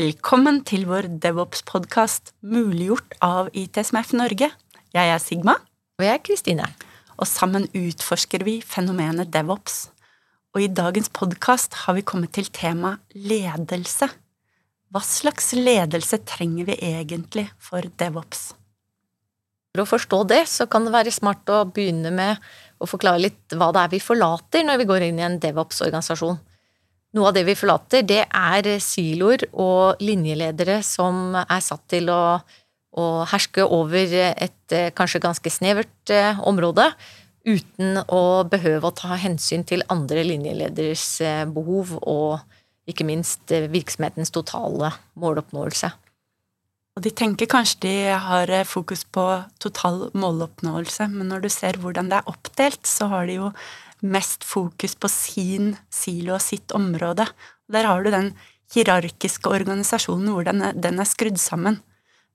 Velkommen til vår DevOps-podkast muliggjort av ITSMF Norge. Jeg er Sigma. Og jeg er Kristine. Og sammen utforsker vi fenomenet DevOps. Og i dagens podkast har vi kommet til temaet ledelse. Hva slags ledelse trenger vi egentlig for DevOps? For å forstå det, så kan det være smart å begynne med å forklare litt hva det er vi forlater når vi går inn i en DevOps-organisasjon. Noe av det vi forlater, det er siloer og linjeledere som er satt til å, å herske over et eh, kanskje ganske snevert eh, område, uten å behøve å ta hensyn til andre linjelederes eh, behov og ikke minst virksomhetens totale måloppnåelse. Og de tenker kanskje de har fokus på total måloppnåelse, men når du ser hvordan det er oppdelt, så har de jo mest fokus på sin silo og sitt område. Der har du den hierarkiske organisasjonen, hvor den er, den er skrudd sammen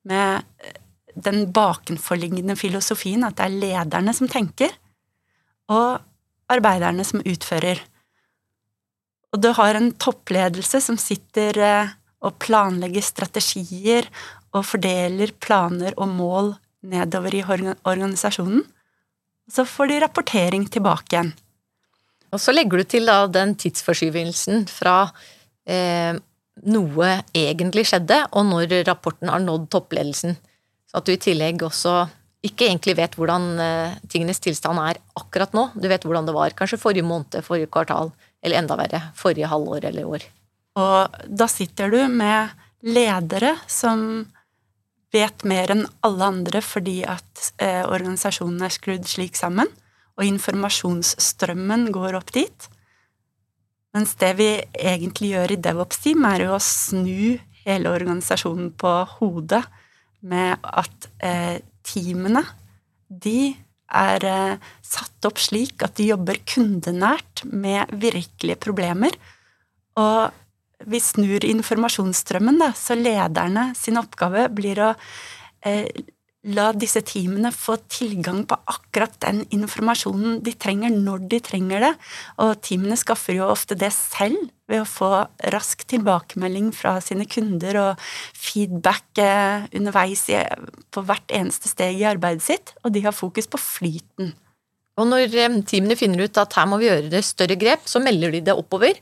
med eh, den bakenforliggende filosofien, at det er lederne som tenker, og arbeiderne som utfører. Og du har en toppledelse som sitter eh, og planlegger strategier og fordeler planer og mål nedover i organisasjonen. Så får de rapportering tilbake igjen. Og så legger du til da den tidsforskyvelsen fra eh, noe egentlig skjedde, og når rapporten har nådd toppledelsen. Så at du i tillegg også ikke egentlig vet hvordan eh, tingenes tilstand er akkurat nå. Du vet hvordan det var kanskje forrige måned, forrige kvartal, eller enda verre, forrige halvår eller år. Og da sitter du med ledere som vet mer enn alle andre fordi at eh, organisasjonen er skrudd slik sammen og informasjonsstrømmen går opp dit. Mens det vi egentlig gjør i DevOps-team, er jo å snu hele organisasjonen på hodet med at eh, teamene, de er eh, satt opp slik at de jobber kundenært med virkelige problemer. Og vi snur informasjonsstrømmen, da, så lederne sin oppgave blir å eh, la disse teamene få tilgang på akkurat den informasjonen de trenger, når de trenger det. Og teamene skaffer jo ofte det selv ved å få rask tilbakemelding fra sine kunder og feedback eh, underveis på hvert eneste steg i arbeidet sitt, og de har fokus på flyten. Og når eh, teamene finner ut at her må vi gjøre det større grep, så melder de det oppover.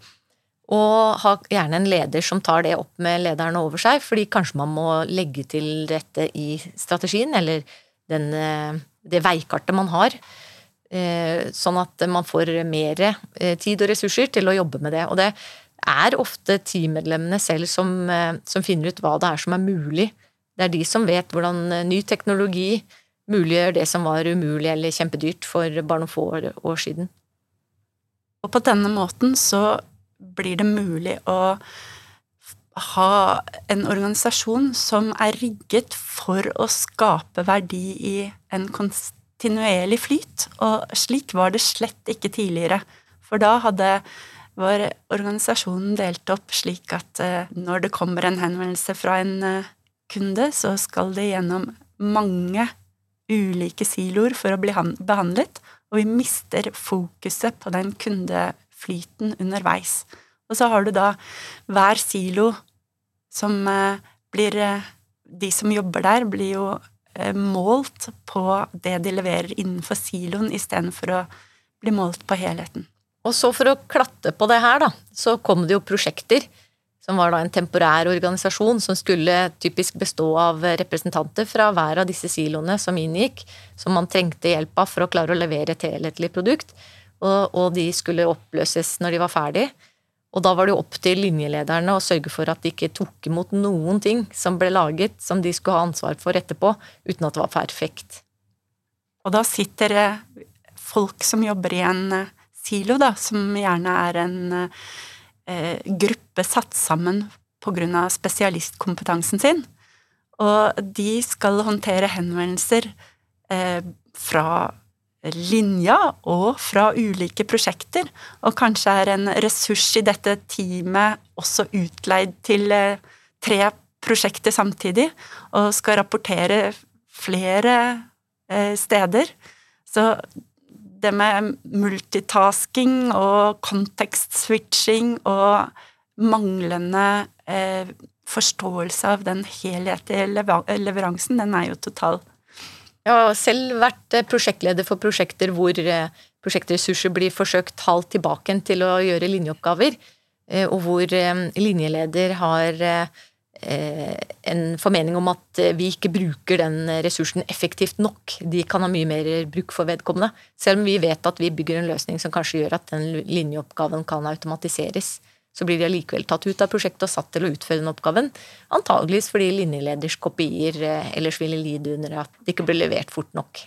Og ha gjerne en leder som tar det opp med lederne over seg, fordi kanskje man må legge til rette i strategien, eller den, eh, det veikartet man har. Eh, sånn at man får mer eh, tid og ressurser til å jobbe med det. Og det er ofte teammedlemmene selv som, som finner ut hva det er som er mulig. Det er de som vet hvordan ny teknologi muliggjør det som var umulig eller kjempedyrt for bare noen få år siden. Og på denne måten så blir det mulig å ha en organisasjon som er rigget for å skape verdi i en kontinuerlig flyt, og slik var det slett ikke tidligere. For da hadde var organisasjonen delt opp slik at eh, når det kommer en henvendelse fra en eh, kunde, så skal det gjennom mange ulike siloer for å bli behandlet, og vi mister fokuset på den kundeflyten underveis. Og så har du da hver silo som eh, blir eh, De som jobber der, blir jo eh, målt på det de leverer innenfor siloen, istedenfor å bli målt på helheten. Og så for å klatte på det her, da, så kom det jo prosjekter. Som var da en temporær organisasjon som skulle typisk bestå av representanter fra hver av disse siloene som inngikk, som man trengte hjelp av for å klare å levere et helhetlig produkt. Og, og de skulle oppløses når de var ferdig. Og da var det jo opp til linjelederne å sørge for at de ikke tok imot noen ting som ble laget som de skulle ha ansvar for etterpå, uten at det var perfekt. Og da sitter folk som jobber i en eh, silo, da, som gjerne er en eh, gruppe satt sammen av spesialistkompetansen sin, og de skal håndtere henvendelser eh, fra linja og fra ulike prosjekter, og kanskje er en ressurs i dette teamet også utleid til eh, tre prosjekter samtidig, og skal rapportere flere eh, steder. Så det med multitasking og kontekstswitching og manglende eh, forståelse av den helhetlige leveransen, den er jo total. Jeg har selv vært eh, prosjektleder for prosjekter hvor eh, prosjektressurser blir forsøkt talt tilbake til å gjøre linjeoppgaver, eh, og hvor linjeleder har en formening om at vi ikke bruker den ressursen effektivt nok. De kan ha mye mer bruk for vedkommende. Selv om vi vet at vi bygger en løsning som kanskje gjør at den linjeoppgaven kan automatiseres så blir de allikevel tatt ut av prosjektet og satt til å utføre den oppgaven. Antageligvis fordi linjeleders kopier eh, ellers ville lide under at det ikke ble levert fort nok.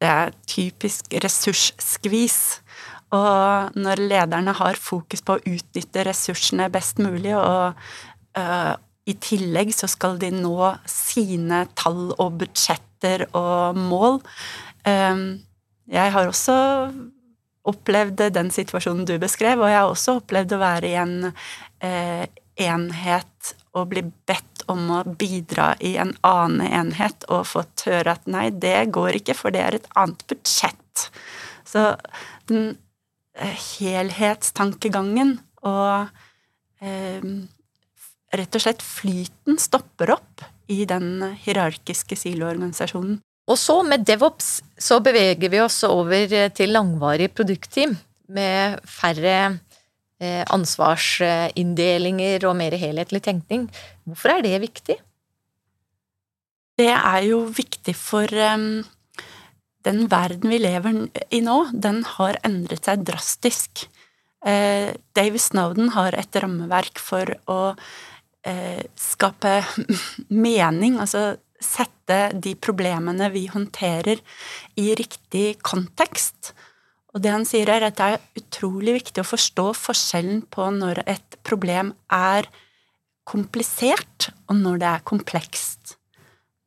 Det er typisk ressursskvis. Og når lederne har fokus på å utnytte ressursene best mulig, og uh, i tillegg så skal de nå sine tall og budsjetter og mål um, Jeg har også opplevd den situasjonen du beskrev, og jeg har også opplevd å være i en eh, enhet og bli bedt om å bidra i en annen enhet og fått høre at nei, det går ikke, for det er et annet budsjett. Så den eh, helhetstankegangen og eh, rett og slett flyten stopper opp i den hierarkiske siloorganisasjonen. Og så, med DevOps, så beveger vi oss over til langvarig produktteam med færre eh, ansvarsinndelinger og mer helhetlig tenkning. Hvorfor er det viktig? Det er jo viktig for um, den verden vi lever i nå, den har endret seg drastisk. Uh, Dave Snowden har et rammeverk for å uh, skape mening, altså sette de problemene vi håndterer, i riktig kontekst. Og det han sier, er at det er utrolig viktig å forstå forskjellen på når et problem er komplisert, og når det er komplekst.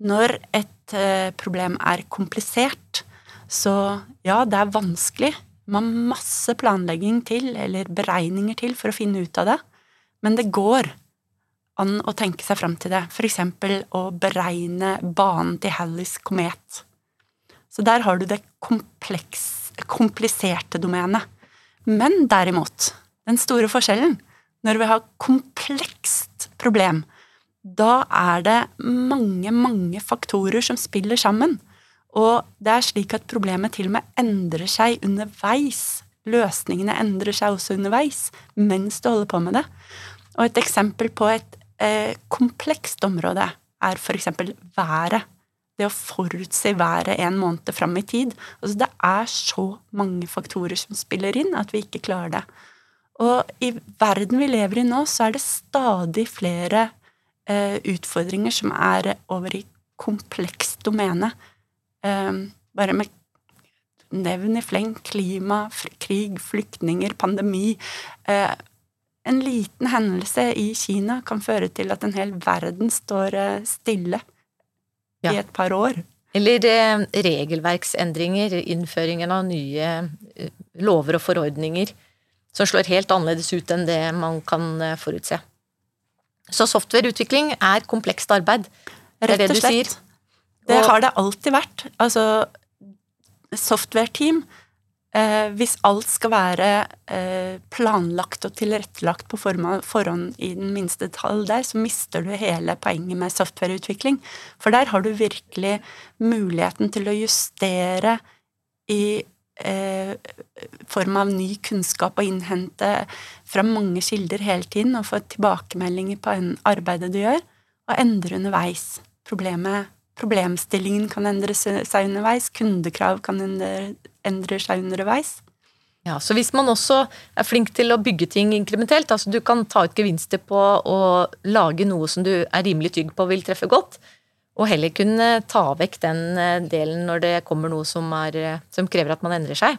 Når et eh, problem er komplisert, så ja, det er vanskelig. Man har masse planlegging til, eller beregninger til, for å finne ut av det. Men det går an å tenke seg fram til det, eksempel å beregne banen til Halleys komet. Så der har du det kompleks, kompliserte domenet. Men derimot, den store forskjellen, når vi har komplekst problem, da er det mange, mange faktorer som spiller sammen. Og det er slik at problemet til og med endrer seg underveis. Løsningene endrer seg også underveis mens du holder på med det. Og et eksempel på et komplekst område er f.eks. været. Det å forutse været en måned fram i tid. Altså, det er så mange faktorer som spiller inn at vi ikke klarer det. Og i verden vi lever i nå, så er det stadig flere eh, utfordringer som er over i komplekst domene. Eh, bare med nevn i fleng klima, krig, flyktninger, pandemi. Eh, en liten hendelse i Kina kan føre til at en hel verden står eh, stille ja. i et par år. Eller eh, regelverksendringer, innføringen av nye eh, lover og forordninger som slår helt annerledes ut enn det man kan forutse. Så softwareutvikling er komplekst arbeid. Det er det du sier. Det har det alltid vært. Altså, software-team Eh, hvis alt skal være eh, planlagt og tilrettelagt på forhånd i den minste detalj der, så mister du hele poenget med softwareutvikling. For der har du virkelig muligheten til å justere i eh, form av ny kunnskap og innhente fra mange kilder hele tiden og få tilbakemeldinger på arbeidet du gjør, og endre underveis. Problemet Problemstillingen kan endre seg underveis, kundekrav kan endre, endre seg underveis. Ja, Så hvis man også er flink til å bygge ting inkrementelt, altså du kan ta ut gevinster på å lage noe som du er rimelig trygg på vil treffe godt, og heller kunne ta vekk den eh, delen når det kommer noe som, er, eh, som krever at man endrer seg,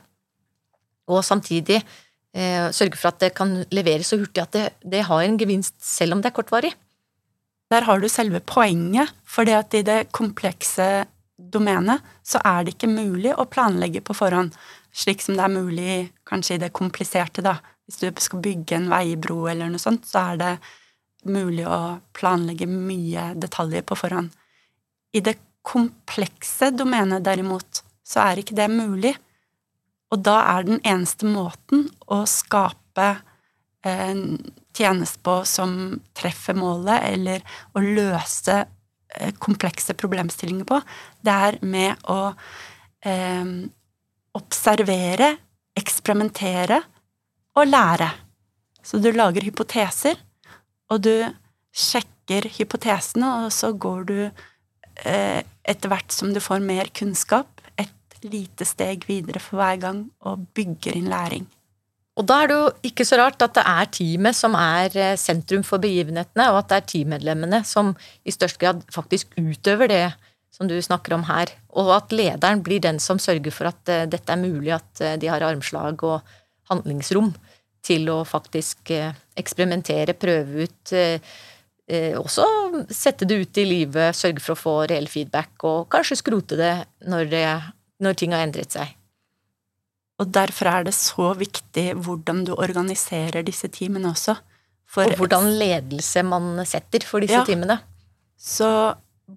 og samtidig eh, sørge for at det kan leveres så hurtig at det, det har en gevinst selv om det er kortvarig. Der har du selve poenget, for det at i det komplekse domenet så er det ikke mulig å planlegge på forhånd, slik som det er mulig kanskje i det kompliserte, da. Hvis du skal bygge en veibro eller noe sånt, så er det mulig å planlegge mye detaljer på forhånd. I det komplekse domenet, derimot, så er ikke det mulig. Og da er den eneste måten å skape en tjeneste på som treffer målet, eller å løse eh, komplekse problemstillinger på, det er med å eh, observere, eksperimentere og lære. Så du lager hypoteser, og du sjekker hypotesene, og så går du eh, etter hvert som du får mer kunnskap, et lite steg videre for hver gang og bygger inn læring. Og da er det jo ikke så rart at det er teamet som er eh, sentrum for begivenhetene, og at det er teammedlemmene som i størst grad faktisk utøver det som du snakker om her. Og at lederen blir den som sørger for at uh, dette er mulig, at uh, de har armslag og handlingsrom til å faktisk eksperimentere, prøve ut, også sette det ut i livet, sørge for å få reell feedback, og kanskje skrote det når, det, når ting har endret seg. Og derfor er det så viktig hvordan du organiserer disse teamene også. Og hvordan ledelse man setter for disse ja, teamene. Så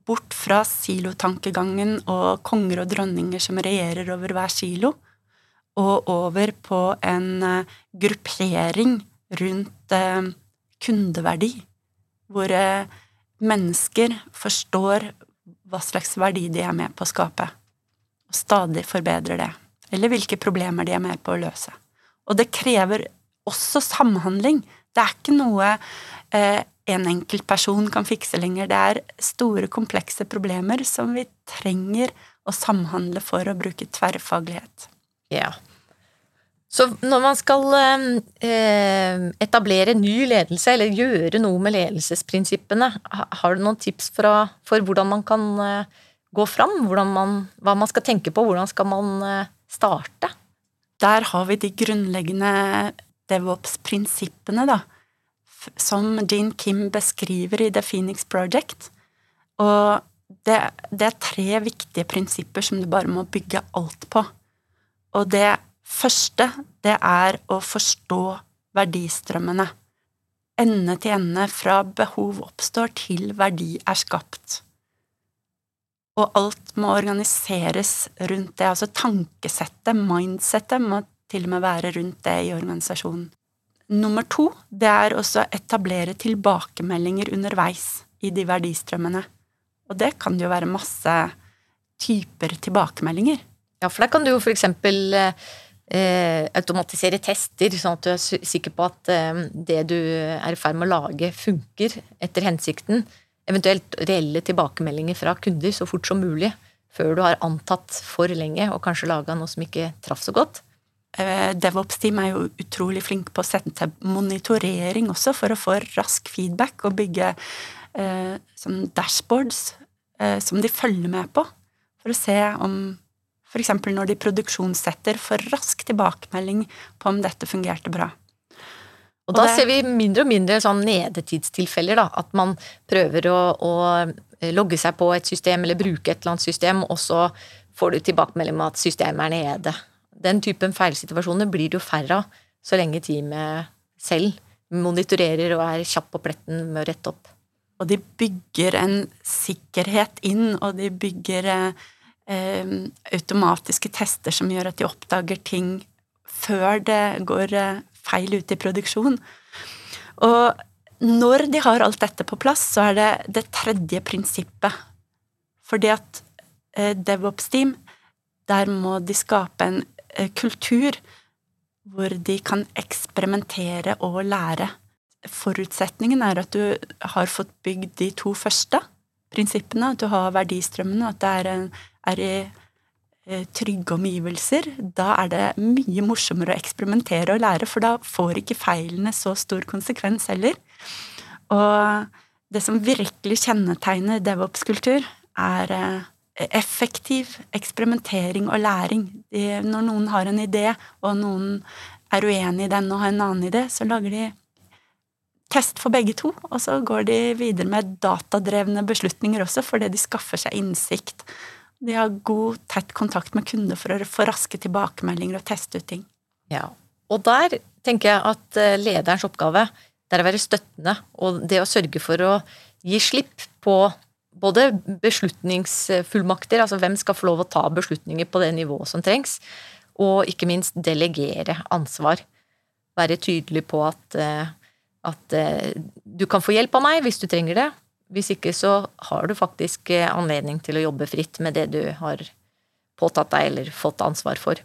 bort fra silotankegangen og konger og dronninger som regjerer over hver silo, og over på en uh, gruppering rundt uh, kundeverdi, hvor uh, mennesker forstår hva slags verdi de er med på å skape, og stadig forbedrer det, eller hvilke problemer de er med på å løse. Og det krever også samhandling. Det er ikke noe en enkeltperson kan fikse lenger. Det er store, komplekse problemer som vi trenger å samhandle for å bruke tverrfaglighet. Ja. Så når man skal eh, etablere ny ledelse, eller gjøre noe med ledelsesprinsippene, har du noen tips fra, for hvordan man kan eh, gå fram? Man, hva man skal tenke på? Hvordan skal man eh, starte? Der har vi de grunnleggende DevOps-prinsippene, da som Jean Kim beskriver i The Phoenix Project. Og det, det, er tre viktige prinsipper som du bare må bygge alt på. Og det første, det er å forstå verdistrømmene. Ende til ende, fra behov oppstår til verdi er skapt. Og alt må organiseres rundt det. Altså tankesettet, mindsettet, må til og med være rundt det i organisasjonen. Nummer to det er også å etablere tilbakemeldinger underveis i de verdistrømmene. Og det kan jo være masse typer tilbakemeldinger. Ja, for da kan du jo eksempel eh, automatisere tester, sånn at du er sikker på at eh, det du er i ferd med å lage, funker etter hensikten. Eventuelt reelle tilbakemeldinger fra kunder så fort som mulig, før du har antatt for lenge og kanskje laga noe som ikke traff så godt. Eh, DevOps-team er jo utrolig flinke på å sette til monitorering også, for å få rask feedback og bygge eh, sånn dashboards eh, som de følger med på, for å se om f.eks. når de produksjonssetter, får rask tilbakemelding på om dette fungerte bra. Og da ser vi mindre og mindre sånn nedetidstilfeller, da. At man prøver å, å, logge seg på et system eller bruke et eller annet system, og så får du tilbakemelding med at systemet er nede den typen feilsituasjoner blir det jo færre av så lenge teamet selv monitorerer og er kjapp på pletten med å rette opp. Og de bygger en sikkerhet inn, og de bygger eh, automatiske tester som gjør at de oppdager ting før det går eh, feil ute i produksjon. Og når de har alt dette på plass, så er det det tredje prinsippet. Fordi at eh, DevOps-team, der må de skape en Eh, kultur hvor de kan eksperimentere og lære. Forutsetningen er at du har fått bygd de to første prinsippene, at du har verdistrømmene, at det er, en, er i trygge omgivelser. Da er det mye morsommere å eksperimentere og lære, for da får ikke feilene så stor konsekvens heller. Og det som virkelig kjennetegner devops-kultur, er eh, effektiv eksperimentering og læring. Når noen har en idé, og noen er uenig i den og har en annen idé, så lager de test for begge to, og så går de videre med datadrevne beslutninger også, fordi de skaffer seg innsikt. De har god, tett kontakt med kunder for å få raske tilbakemeldinger og teste ut ting. Ja, og der tenker jeg at eh, lederens oppgave det er å være støttende, og det å sørge for å gi slipp på både beslutningsfullmakter, altså hvem skal få lov å ta beslutninger på det nivået som trengs, og ikke minst delegere ansvar. Være tydelig på at eh, at eh, du kan få hjelp av meg hvis du trenger det. Hvis ikke så har du faktisk eh, anledning til å jobbe fritt med det du har påtatt deg eller fått ansvar for.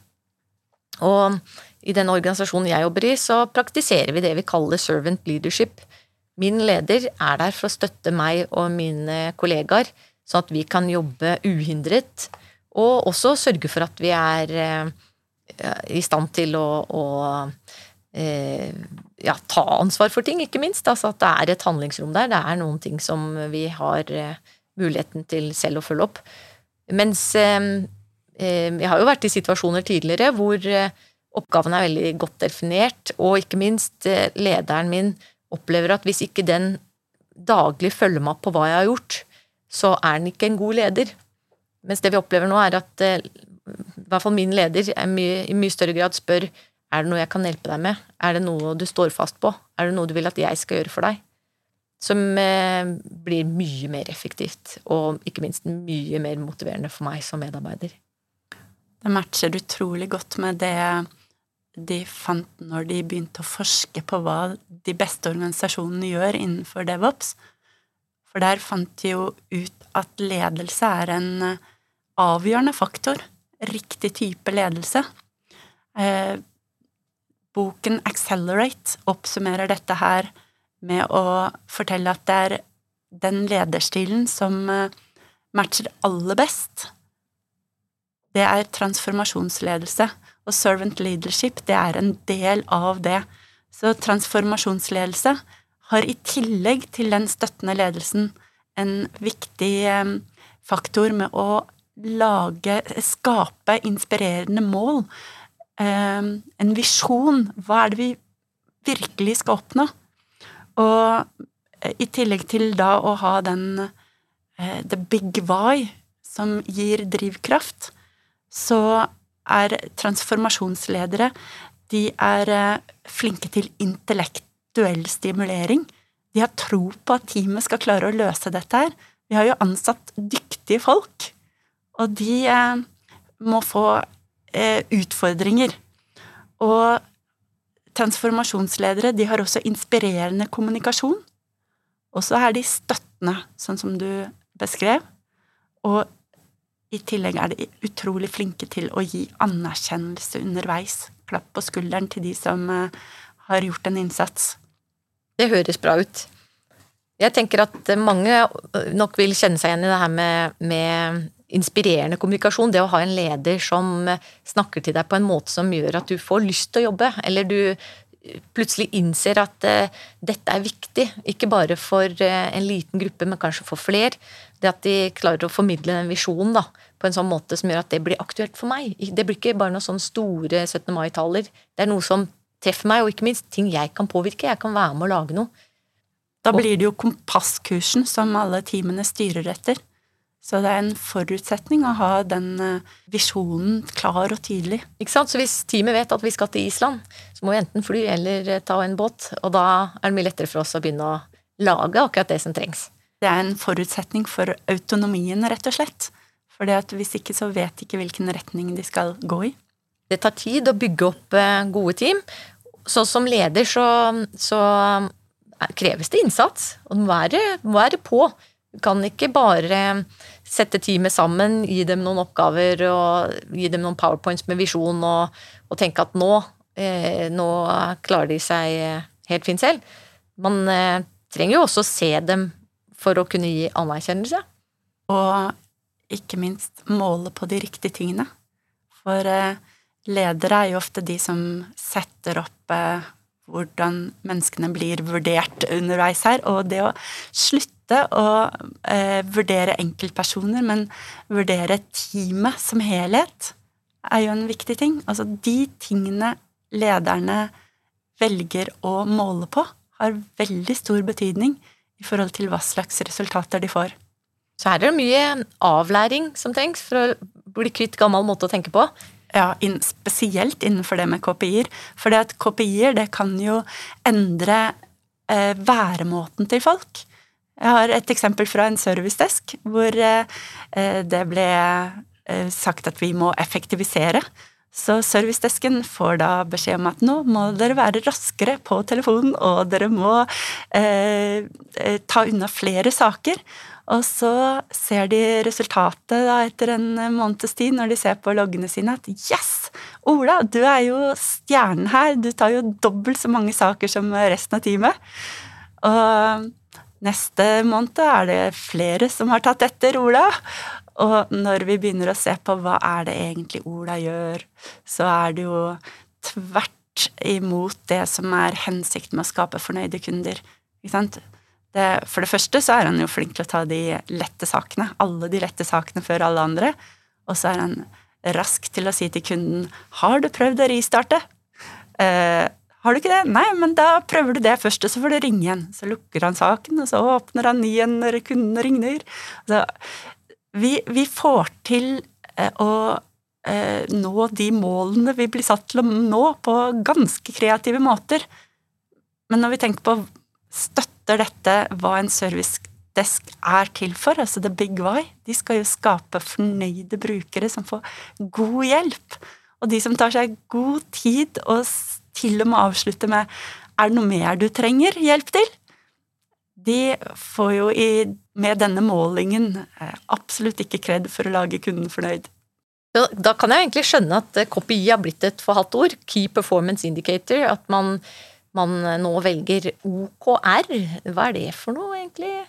Og i den organisasjonen jeg jobber i, så praktiserer vi det vi kaller servant leadership. Min leder er der for å støtte meg og mine kollegaer, sånn at vi kan jobbe uhindret, og også sørge for at vi er eh, i stand til å, å eh, ja, ta ansvar for ting, ikke minst. Altså at det er et handlingsrom der. Det er noen ting som vi har eh, muligheten til selv å følge opp. Mens jeg har jo vært i situasjoner tidligere hvor oppgaven er veldig godt definert, og ikke minst lederen min opplever at hvis ikke den daglig følger meg opp på hva jeg har gjort, så er den ikke en god leder. Mens det vi opplever nå, er at eh, i hvert fall min leder mye, i mye større grad spør er det noe jeg kan hjelpe deg med, er det noe du står fast på, er det noe du vil at jeg skal gjøre for deg? Som eh, blir mye mer effektivt, og ikke minst mye mer motiverende for meg som medarbeider. Det matcher utrolig godt med det de fant når de begynte å forske på hva de beste organisasjonene gjør innenfor DevOps. For der fant de jo ut at ledelse er en eh, avgjørende faktor. Riktig type ledelse. Eh, boken Accelerate oppsummerer dette her med å fortelle at det er den lederstilen som eh, matcher aller best. Det er transformasjonsledelse. Og servant leadership, det er en del av det. Så transformasjonsledelse har i tillegg til den støttende ledelsen en viktig eh, faktor med å lage, skape inspirerende mål. Eh, en visjon. Hva er det vi virkelig skal oppnå? Og eh, i tillegg til da å ha den the big why som gir drivkraft, så er transformasjonsledere. De er eh, flinke til intellektuell stimulering. De har tro på at teamet skal klare å løse dette her. Vi har jo ansatt dyktige folk, og de eh, må få eh, utfordringer. Og transformasjonsledere de har også inspirerende kommunikasjon. Og så er de støttende, sånn som du beskrev. Og i tillegg er de utrolig flinke til å gi anerkjennelse underveis. Klapp på skulderen til de som eh, har gjort en innsats. Det høres bra ut. Jeg tenker at mange nok vil kjenne seg igjen i det her med, med inspirerende kommunikasjon. Det å ha en leder som snakker til deg på en måte som gjør at du får lyst til å jobbe, eller du plutselig innser at uh, dette er viktig, ikke bare for en liten gruppe, men kanskje for flere. Det at de klarer å formidle den visjonen da, på en sånn måte som gjør at det blir aktuelt for meg. Det blir ikke bare noen sånne store 17. mai-taler. Det er noe som treffer meg, og ikke minst ting jeg kan påvirke. Jeg kan være med å lage noe. Da blir det jo kompasskursen som alle teamene styrer etter. Så det er en forutsetning å ha den eh, visjonen klar og tydelig. Ikke sant? Så hvis teamet vet at vi skal til Island, så må vi enten fly eller eh, ta en båt. Og da er det mye lettere for oss å begynne å lage akkurat det som trengs. Det er en forutsetning for autonomien, rett og slett. For hvis ikke så vet de ikke hvilken retning de skal gå i. Det tar tid å bygge opp eh, gode team. Så som leder så, så kreves det innsats. Og du må være, må være på. Du kan ikke bare sette teamet sammen, gi dem noen oppgaver og gi dem noen powerpoints med visjon og, og tenke at nå, eh, nå, klarer de seg helt fint selv. Man eh, trenger jo også å se dem for å kunne gi anerkjennelse. Og ikke minst måle på de riktige tingene. For eh, ledere er jo ofte de som setter opp eh, hvordan menneskene blir vurdert underveis her, og det å slutte slutte å eh, vurdere enkeltpersoner, men vurdere teamet som helhet, er jo en viktig ting. Altså de tingene lederne velger å måle på, har veldig stor betydning i forhold til hva slags resultater de får. Så her er det mye avlæring som trengs for å bli kvitt gammel måte å tenke på. Ja, in, spesielt innenfor det med KPI-er. For det at KPI-er det kan jo endre eh, væremåten til folk. Jeg har et eksempel fra en servicedesk hvor eh, det ble eh, sagt at vi må effektivisere. Så servicedesken får da beskjed om at nå må dere være raskere på telefonen, og dere må eh, eh ta unna flere saker. Og så ser de resultatet da etter en måneds tid, når de ser på loggene sine, at yes! Ola, du er jo stjernen her. Du tar jo dobbelt så mange saker som resten av teamet. Og neste måned er det flere som har tatt etter Ola. Og når vi begynner å se på hva er det egentlig Ola gjør, så er det jo tvert imot det som er hensikten med å skape fornøyde kunder. Det, for det første så er han jo flink til å ta de lette sakene. Alle de lette sakene før alle andre. Og så er han rask til å si til kunden 'Har du prøvd å ristarte?' Eh, 'Har du ikke det?' 'Nei, men da prøver du det først, og så får du ringe igjen.' Så lukker han saken, og så åpner han igjen når kunden ringer. Så vi, vi får til eh, å eh, nå de målene vi blir satt til å nå, på ganske kreative måter. Men når vi tenker på støtter dette hva en servicedesk er til for, altså The Big Why. De skal jo skape fornøyde brukere som får god hjelp. Og de som tar seg god tid og til og med avslutte med 'er det noe mer du trenger hjelp til', de får jo i, med denne målingen eh, absolutt ikke kred for å lage kunden fornøyd. Da kan jeg egentlig skjønne at eh, KPI har blitt et forhatt ord. Key Performance Indicator. At man man nå velger OKR. Hva er det for noe, egentlig?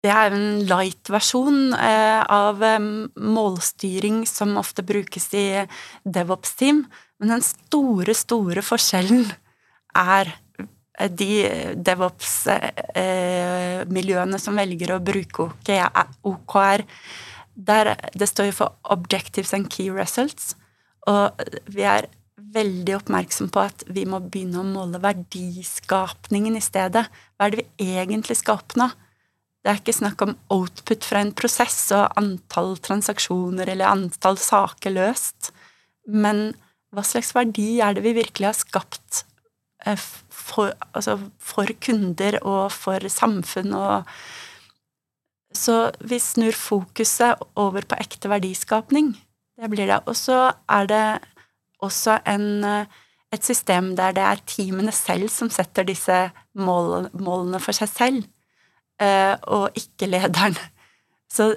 Det er en light-versjon eh, av eh, målstyring som ofte brukes i DevOps-team. Men den store, store forskjellen er eh, de DevOps-miljøene som velger å bruke OKR. Der det står jo for Objectives and Key Results. Og vi er veldig oppmerksom på at vi må begynne å måle verdiskapningen i stedet. Hva er det vi egentlig skal oppnå? Det er ikke snakk om output fra en prosess og antall transaksjoner eller antall saker løst, men hva slags verdi er det vi virkelig har skapt eh, for, altså for kunder og for samfunn og Så vi snur fokuset over på ekte verdiskapning. Det blir det. Og så er det også en, eh, et system der det er teamene selv som setter disse mål, målene for seg selv, eh, og ikke lederen. Så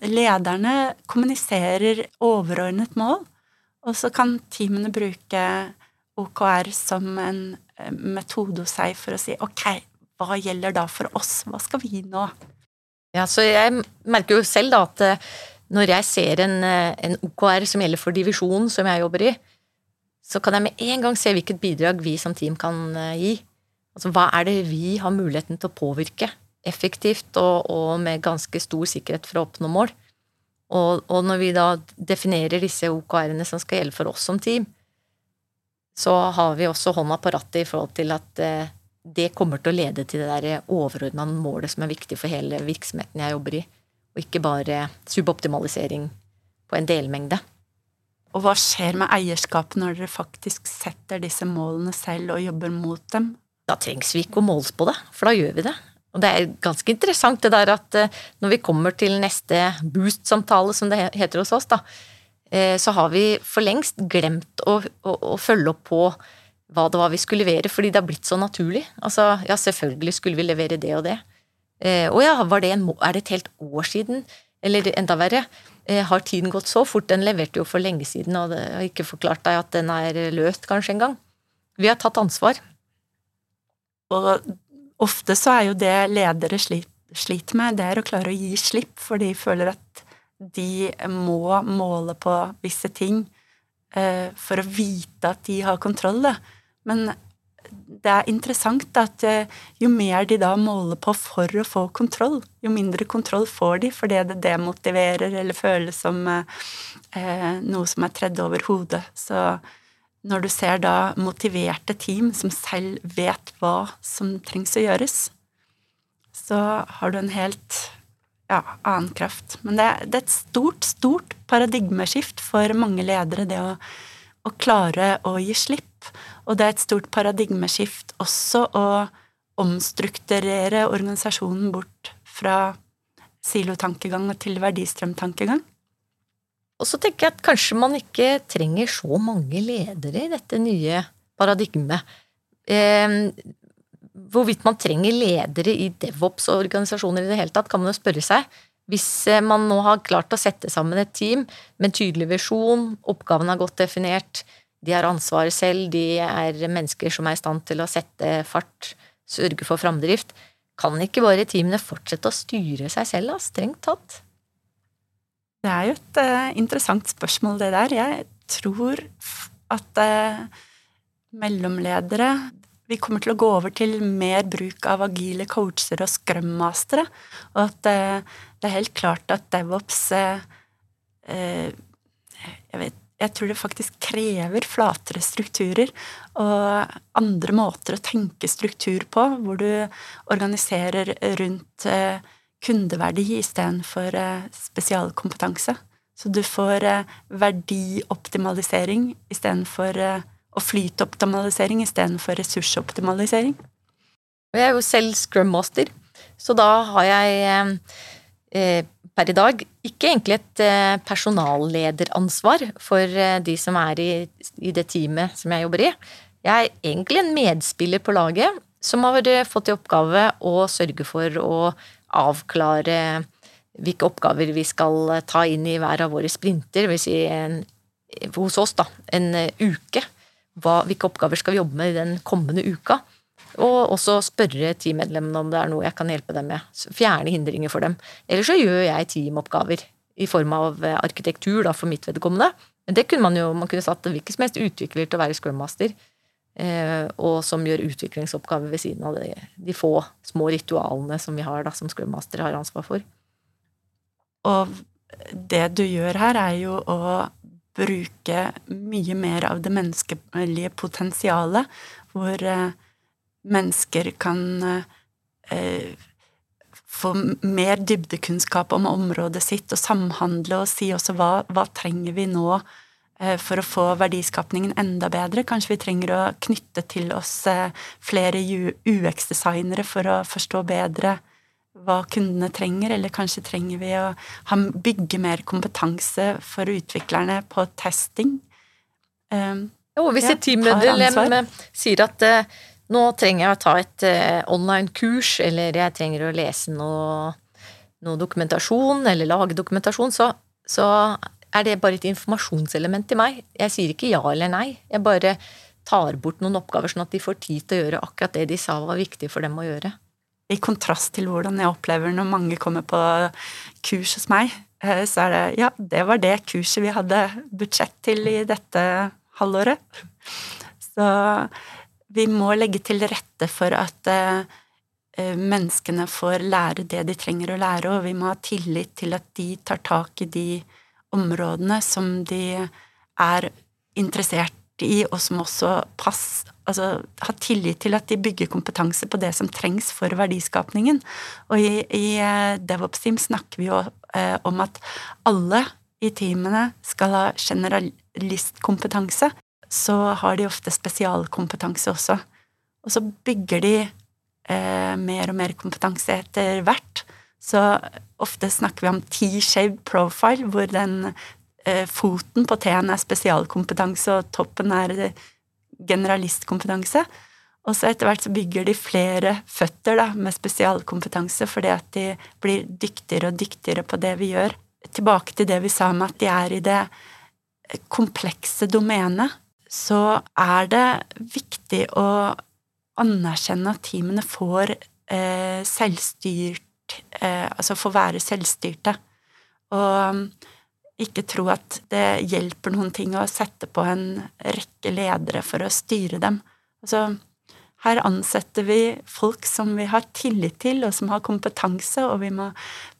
lederne kommuniserer overordnet mål, og så kan teamene bruke OKR som en metode hos seg for å si ok, hva gjelder da for oss, hva skal vi nå? Ja, så jeg merker jo selv da at når jeg ser en, eh, en OKR som gjelder for divisjonen som jeg jobber i, så kan jeg med en gang se hvilket bidrag vi som team kan eh, gi. Altså hva er det vi har muligheten til å påvirke effektivt og, og med ganske stor sikkerhet for å oppnå mål? Og, og når vi da definerer disse OKR-ene som skal gjelde for oss som team, så har vi også hånda på rattet i forhold til at eh, det kommer til å lede til det der overordna målet som er viktig for hele virksomheten jeg jobber i og ikke bare suboptimalisering på en delmengde. Og hva skjer med eierskapet når dere faktisk setter disse målene selv og jobber mot dem? Da trengs vi ikke å måles på det, for da gjør vi det. Og det er ganske interessant det der at eh, når vi kommer til neste boost-samtale, som det heter hos oss, da, eh, så har vi for lengst glemt å, å, å følge opp på hva det var vi skulle levere, fordi det har blitt så naturlig. Altså, ja, selvfølgelig skulle vi levere det og det. Og å ja, det en, er det et helt år siden? Eller enda verre, eh, har tiden gått så fort? Den leverte jo for lenge siden, og det har ikke forklart deg at den er løst kanskje engang. Vi har tatt ansvar. Og ofte så er jo det ledere sliter med, det er å klare å gi slipp, for de føler at de må måle på visse ting eh, for å vite at de har kontroll. Da. Men det er interessant at eh, jo mer de da måler på for å få kontroll, jo mindre kontroll får de fordi det demotiverer eller føles som eh, noe som er tredd over hodet. Så når du ser da motiverte team som selv vet hva som trengs å gjøres, så har du en helt ja, annen kraft. Men det, det, er et stort, stort paradigmeskift for mange ledere, det å, å klare å gi slipp og det er et stort paradigmeskift også å omstrukturere organisasjonen bort fra silotankegang til verdistrømtankegang. Og så tenker jeg at kanskje man ikke trenger så mange ledere i dette nye paradigmet. Eh, hvorvidt man trenger ledere i DevOps-organisasjoner i det hele tatt, kan man jo spørre seg. Hvis eh, man nå har klart å sette sammen et team med en tydelig visjon, oppgavene er godt definert, de har ansvaret selv, de er mennesker som er i stand til å sette fart, sørge for framdrift, kan ikke bare teamene fortsette å styre seg selv, da, strengt tatt? Det er jo et uh, interessant spørsmål, det der. Jeg tror at uh, mellomledere vi kommer til å gå over til mer bruk av agile coacher og scrum-mastere. Og at uh, det er helt klart at DevOps jeg, vet, jeg tror det faktisk krever flatere strukturer og andre måter å tenke struktur på, hvor du organiserer rundt kundeverdi istedenfor eh, spesialkompetanse. Så du får eh, verdioptimalisering istedenfor eh, og flytoptimalisering istedenfor ressursoptimalisering. Jeg er jo selv scrum master, så da har jeg eh, per i dag ikke egentlig et personallederansvar for de som er i, i, det teamet som jeg jobber i. Jeg er egentlig en medspiller på laget som har fått i oppgave å sørge for å avklare hvilke oppgaver vi skal ta inn i hver av våre sprinter, vil si en, hos oss, da, en uke. Hva, hvilke oppgaver skal vi jobbe med i den kommende uka? Og også spørre teammedlemmene om det er noe jeg kan hjelpe dem med. Fjerne hindringer for dem. Eller så gjør jeg teamoppgaver i form av arkitektur, da, for mitt vedkommende. Men det kunne man jo man kunne satt hvilken som helst utvikler til å være scrummaster. master. Eh, og som gjør utviklingsoppgaver ved siden av de, de få små ritualene som vi har da, som Scrum Master har ansvar for. Og det du gjør her, er jo å bruke mye mer av det menneskelige potensialet, hvor eh, mennesker kan eh, få mer dybdekunnskap om området sitt og samhandle og si også hva, hva trenger vi nå for å få verdiskapningen enda bedre. Kanskje vi trenger å knytte til oss eh, flere UX-designere for å forstå bedre hva kundene trenger, eller kanskje trenger vi å bygge mer kompetanse for utviklerne på testing. Um, jo, hvis et teammedlem sier at nå trenger jeg å ta et online-kurs, eller jeg trenger å lese noe, noe dokumentasjon, eller lage dokumentasjon, så, så er det bare et informasjonselement til meg. Jeg sier ikke ja eller nei. Jeg bare tar bort noen oppgaver, sånn at de får tid til å gjøre akkurat det de sa var viktig for dem å gjøre. I kontrast til hvordan jeg opplever når mange kommer på kurs hos meg, eh, så er det ja, det var det kurset vi hadde budsjett til i dette halvåret. Så vi må legge til rette for at eh, menneskene får lære det de trenger å lære, og vi må ha tillit til at de tar tak i de områdene som de er interessert i, og som også pass, altså, har tillit til at de bygger kompetanse på det som trengs for verdiskapningen. Og i, i eh, DevOps Team snakker vi jo eh, om at alle i teamene skal ha generalistkompetanse. Så har de ofte spesialkompetanse også. Og så bygger de eh, mer og mer kompetanse etter hvert. Så ofte snakker vi om T-shaped profile, hvor den eh, foten på T-en er spesialkompetanse, og toppen er generalistkompetanse. Og så etter hvert så bygger de flere føtter da, med spesialkompetanse, fordi at de blir dyktigere og dyktigere på det vi gjør. Tilbake til det vi sa med at de er i det komplekse domenet, så er det viktig å anerkjenne at teamene får eh, selvstyrt eh, Altså få være selvstyrte. Og um, ikke tro at det hjelper noen ting å sette på en rekke ledere for å styre dem. Altså, her ansetter vi folk som vi har tillit til, og som har kompetanse, og vi må,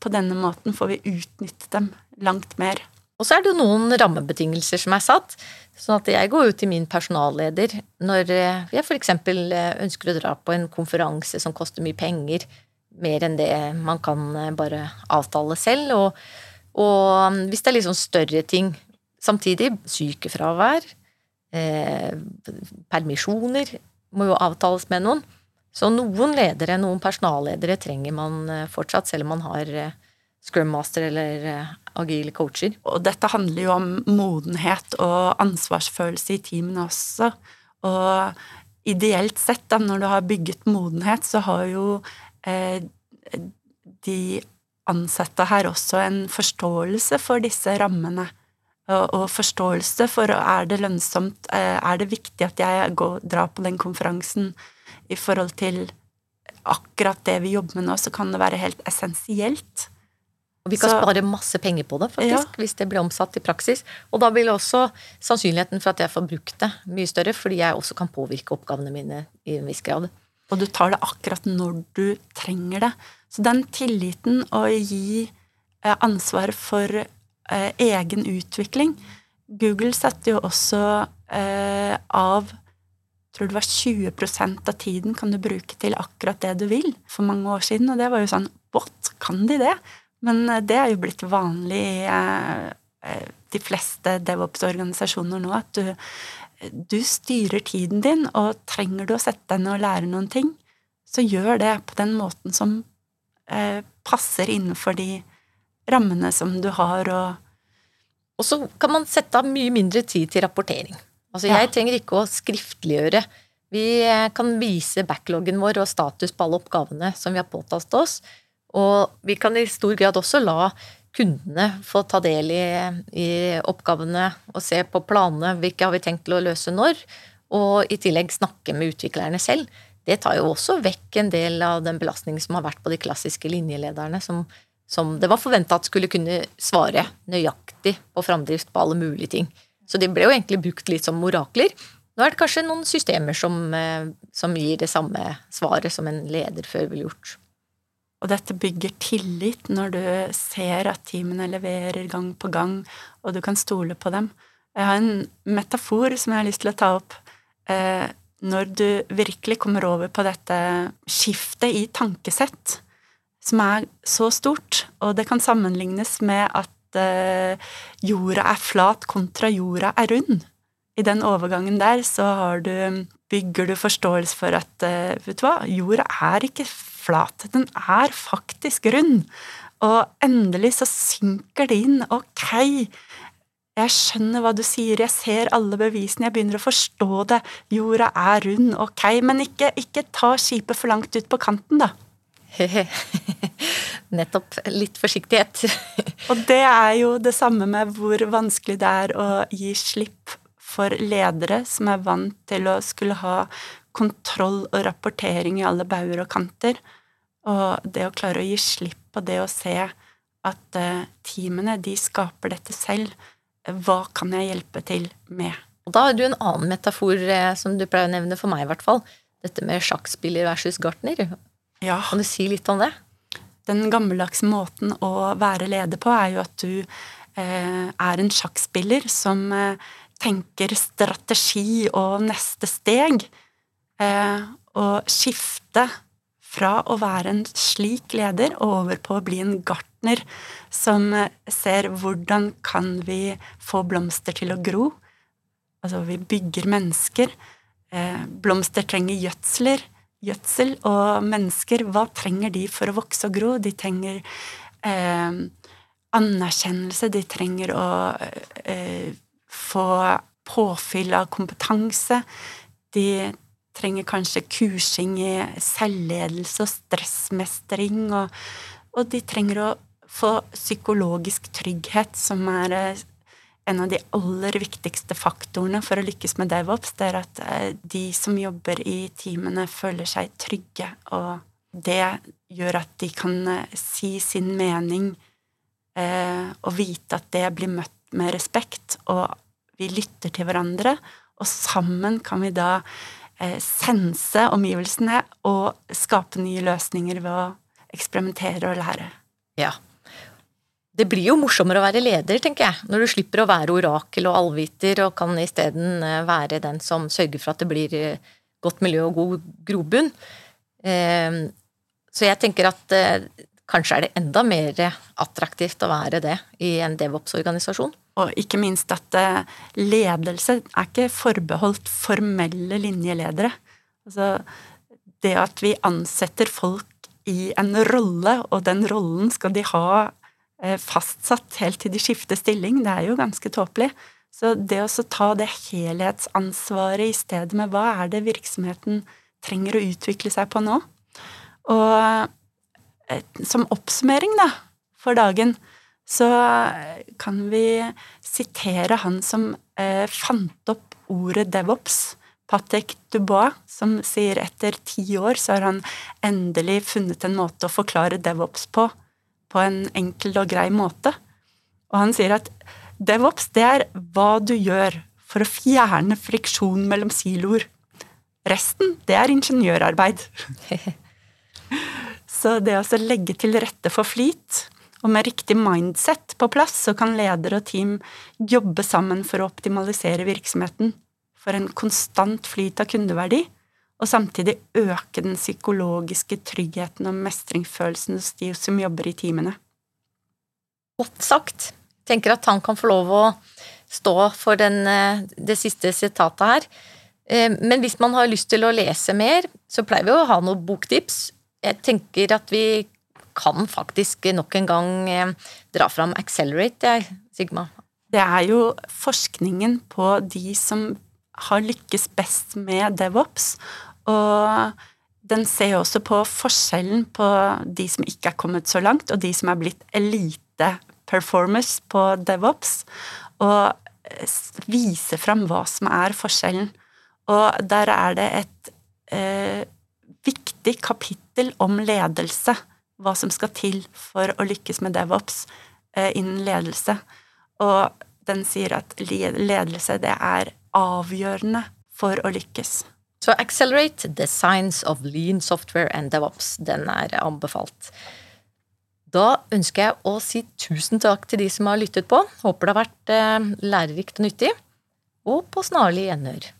på denne måten får vi utnytte dem langt mer. Og så er det jo noen rammebetingelser som er satt. Sånn at jeg går ut til min personalleder når eh, jeg f.eks. Eh, ønsker å dra på en konferanse som koster mye penger, mer enn det man kan eh, bare avtale selv. Og, og um, hvis det er litt sånn større ting samtidig, sykefravær, eh, permisjoner, må jo avtales med noen. Så noen ledere, noen personalledere trenger man eh, fortsatt, selv om man har eh, scrum master eller agile coacher. Og dette handler jo om modenhet og ansvarsfølelse i teamene også. Og ideelt sett, da, når du har bygget modenhet, så har jo de ansatte her også en forståelse for disse rammene. Og, og, forståelse for er det lønnsomt, eh, er det viktig at jeg går, drar på den konferansen i forhold til akkurat det vi jobber med nå, så kan det være helt essensielt. Og vi kan så, spare masse penger på det, faktisk, ja. hvis det blir omsatt i praksis. Og da vil også sannsynligheten for at jeg får brukt det, mye større, fordi jeg også kan påvirke oppgavene mine i en viss grad. Og du tar det akkurat når du trenger det. Så den tilliten å gi eh, ansvar for eh, egen utvikling Google setter jo også eh, av tror det var 20% av tiden kan du bruke til akkurat det du vil for mange år siden, og det var jo sånn What? Kan de det? Men det er jo blitt vanlig i de fleste DevOps-organisasjoner nå, at du, du, styrer tiden din, og trenger du å sette deg ned og lære noen ting, så gjør det på den måten som eh, passer innenfor de rammene som du har, og Og så kan man sette av mye mindre tid til rapportering. Altså, jeg trenger ikke å skriftliggjøre. Vi kan vise backloggen vår og status på alle oppgavene som vi har påtatt oss. Og vi kan i stor grad også la kundene få ta del i, i oppgavene og se på planene. Hvilke har vi tenkt til å løse når? Og i tillegg snakke med utviklerne selv. Det tar jo også vekk en del av den belastningen som har vært på de klassiske linjelederne, som, som det var forventa at skulle kunne svare nøyaktig på framdrift på alle mulige ting. Så de ble jo egentlig brukt litt som orakler. Nå er det kanskje noen systemer som, eh, som gir det samme svaret som en leder før ville gjort. Og dette bygger tillit når du ser at teamene leverer gang på gang, og du kan stole på dem. Jeg har en metafor som jeg har lyst til å ta opp. Eh, når du virkelig kommer over på dette skiftet i tankesett, som er så stort, og det kan sammenlignes med at eh, jorda er flat kontra jorda er rund. I den overgangen der så du, bygger du forståelse for at eh, vet du hva, jorda er ikke flat, den er faktisk rund. Og endelig så synker det inn. Ok, jeg skjønner hva du sier, jeg ser alle bevisene, jeg begynner å forstå det. Jorda er rund, ok, men ikke, ikke ta skipet for langt ut på kanten, da. Nettopp. Litt forsiktighet. og det er jo det samme med hvor vanskelig det er å gi slipp for ledere som er vant til å skulle ha kontroll og rapportering i alle bauger og kanter. Og det å klare å gi slipp på det å se at uh, teamene, de skaper dette selv. Hva kan jeg hjelpe til med? Og da har du en annen metafor eh, som du pleier å nevne, for meg i hvert fall. Dette med sjakkspiller versus gartner. Ja. Kan du si litt om det? Den gammeldagse måten å være leder på er jo at du eh, er en sjakkspiller som eh, tenker strategi og neste steg. Eh, og skifte fra å være en slik leder og over på å bli en gartner som eh, ser hvordan kan vi få blomster til å gro. Altså, vi bygger mennesker. Eh, blomster trenger gjødsler gjødsel. Og mennesker, hva trenger de for å vokse og gro? De trenger eh, anerkjennelse, de trenger å eh, få påfyll av kompetanse. De trenger kanskje kursing i selvledelse og stressmestring, og, og de trenger å få psykologisk trygghet, som er eh, en av de aller viktigste faktorene for å lykkes med DevOps, det er at eh, de som jobber i teamene, føler seg trygge, og det gjør at de kan eh, si sin mening og vite at det blir møtt med respekt, og vi lytter til hverandre, og sammen kan vi da sense omgivelsene og skape nye løsninger ved å eksperimentere og lære. Ja, det blir jo morsommere å være leder, tenker jeg, når du slipper å være orakel og allviter og kan isteden eh, være den som sørger for at det blir eh, godt miljø og god grobunn. Ehm, så jeg tenker at eh, kanskje er det enda mer attraktivt å være det i en DevOps-organisasjon. Og ikke minst at ledelse er ikke forbeholdt formelle linjeledere. Altså det at vi ansetter folk i en rolle, og den rollen skal de ha eh, fastsatt helt til de skifter stilling. Det er jo ganske tåpelig. Så det å ta det helhetsansvaret i stedet med hva er det virksomheten trenger å utvikle seg på nå? Og eh, som oppsummering, da, for dagen, så kan vi sitere han som eh, fant opp ordet devops, Patek Dubois, som sier etter ti år så har han endelig funnet en måte å forklare devops på, på en enkel og grei måte. Og han sier at devops, det er hva du gjør for å fjerne friksjon mellom siloer. Resten, det er ingeniørarbeid. så det å legge til rette for flyt, og med riktig mindset på plass, så kan leder og team jobbe sammen for å optimalisere virksomheten for en konstant flyt av kundeverdi, og samtidig øke den psykologiske tryggheten og mestringsfølelsen hos de som jobber i teamene. Godt sagt. Tenker at han kan få lov å stå for den, eh, det siste sitatet her. Eh, men hvis man har lyst til å lese mer, så pleier vi å ha noen boktips. Jeg tenker at vi kan faktisk nok en gang eh, dra fram Accelerate, jeg, Sigma. Det er jo forskningen på de som har lykkes best med DevOps, og den ser også på forskjellen på de som ikke er kommet så langt, og de som er blitt elite-performers på DevOps, og viser fram hva som er forskjellen. Og der er det et eh, viktig kapittel om ledelse hva som skal til for å lykkes med DevOps eh, innen ledelse. Og den sier at ledelse, det er avgjørende for å lykkes. Så Accelerate the science of lean software and DevOps, den er anbefalt. Da ønsker jeg å si tusen takk til de som har lyttet på. Håper det har vært eh, lærerikt og nyttig. Og på snarlig gjenhør.